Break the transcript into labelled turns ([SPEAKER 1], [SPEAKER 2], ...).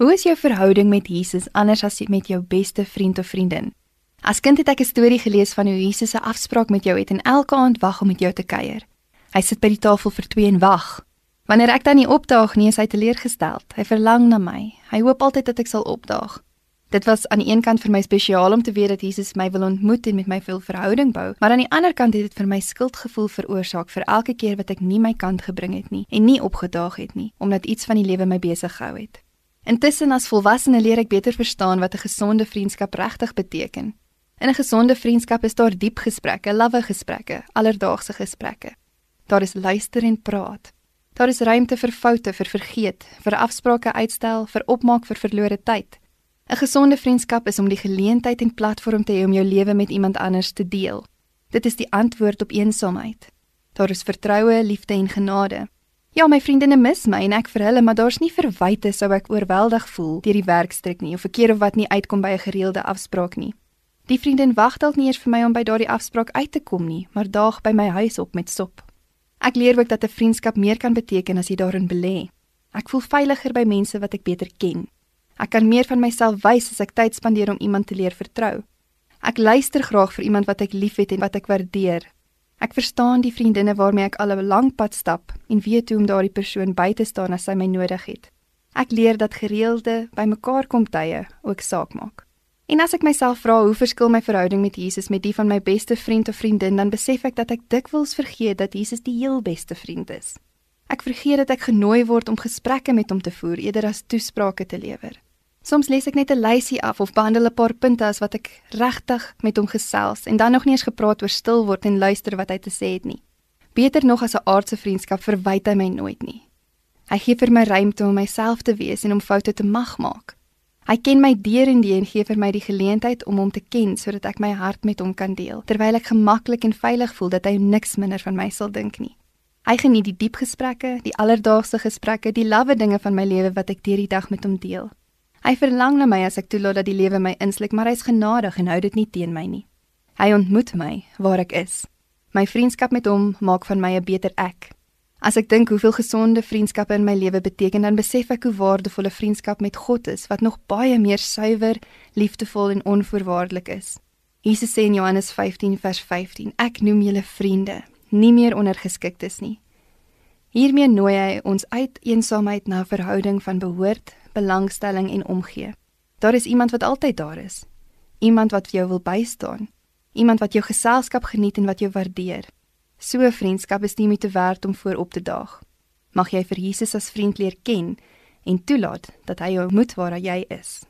[SPEAKER 1] Hoe is jou verhouding met Jesus anders as met jou beste vriend of vriendin? As kind het ek 'n storie gelees van hoe Jesus 'n afspraak met jou het en elke aand wag om met jou te kuier. Hy sit by die tafel vir twee en wag. Wanneer ek dan nie opdaag nie, is hy teleurgesteld. Hy verlang na my. Hy hoop altyd dat ek sal opdaag. Dit was aan die een kant vir my spesiaal om te weet dat Jesus my wil ontmoet en met my veel verhouding bou, maar aan die ander kant het dit vir my skuldgevoel veroorsaak vir elke keer wat ek nie my kant gebring het nie en nie opgedaag het nie, omdat iets van die lewe my besig gehou het. Intussen as volwassene leer ek beter verstaan wat 'n gesonde vriendskap regtig beteken. In 'n gesonde vriendskap is daar diep gesprekke, lawwe gesprekke, alledaagse gesprekke. Daar is luister en praat. Daar is ruimte vir foute, vir vergeet, vir afsprake uitstel, vir opmaak vir verlore tyd. 'n Gesonde vriendskap is om die geleentheid en platform te hê om jou lewe met iemand anders te deel. Dit is die antwoord op eensaamheid. Daar is vertroue, liefde en genade. Ja, my vriendinne mis my en ek vir hulle, maar daar's nie verwyte sou ek oorweldig voel deur die werkstreek nie of 'n keer of wat nie uitkom by 'n gereelde afspraak nie. Die vriendin wag dalk nie eers vir my om by daardie afspraak uit te kom nie, maar daag by my huis op met sop. Ek leer ook dat 'n vriendskap meer kan beteken as jy daarin belê. Ek voel veiliger by mense wat ek beter ken. Ek kan meer van myself wys as ek tyd spandeer om iemand te leer vertrou. Ek luister graag vir iemand wat ek liefhet en wat ek waardeer, Ek verstaan die vriendinne waarmee ek al 'n lang pad stap en weet hoe om daardie persoon by te staan as hy my nodig het. Ek leer dat gereelde bymekaar kom tye ook saak maak. En as ek myself vra hoe verskil my verhouding met Jesus met die van my beste vriend of vriendin, dan besef ek dat ek dikwels vergeet dat Jesus die heel beste vriend is. Ek vergeet dat ek genooi word om gesprekke met hom te voer eerder as toesprake te lewer. Soms lees ek net 'n lysie af of behandel 'n paar punte as wat ek regtig met hom gesels en dan nog nie eens gepraat oor stil word en luister wat hy te sê het nie. Beter nog as 'n aardse vriendskap verwyd hy my nooit nie. Hy gee vir my ruimte om myself te wees en om foute te mag maak. Hy ken my deur en deur en gee vir my die geleentheid om hom te ken sodat ek my hart met hom kan deel terwyl ek gemaklik en veilig voel dat hy niks minder van my sal dink nie. Hy geniet die diep gesprekke, die alledaagse gesprekke, die lawwe dinge van my lewe wat ek deur die dag met hom deel. Hy verlang na my as ek toelaat dat die lewe my insluk, maar hy's genadig en hou dit nie teen my nie. Hy ontmoet my waar ek is. My vriendskap met hom maak van my 'n beter ek. As ek dink hoeveel gesonde vriendskappe in my lewe beteken, dan besef ek hoe waardevol 'n vriendskap met God is, wat nog baie meer suiwer, liefdevol en onvoorwaardelik is. Jesus sê in Johannes 15 vers 15: Ek noem julle vriende, nie meer ondergeskiktes nie. Hiermee nooi hy ons uit eensaamheid na 'n verhouding van behoort, belangstelling en omgee. Daar is iemand wat altyd daar is. Iemand wat jou wil bystaan. Iemand wat jou geselskap geniet en wat jou waardeer. So 'n vriendskap is nie meer te werd om voorop te daag. Mag jy vir Jesus as vriend leer ken en toelaat dat hy jou ontmoet waar jy is.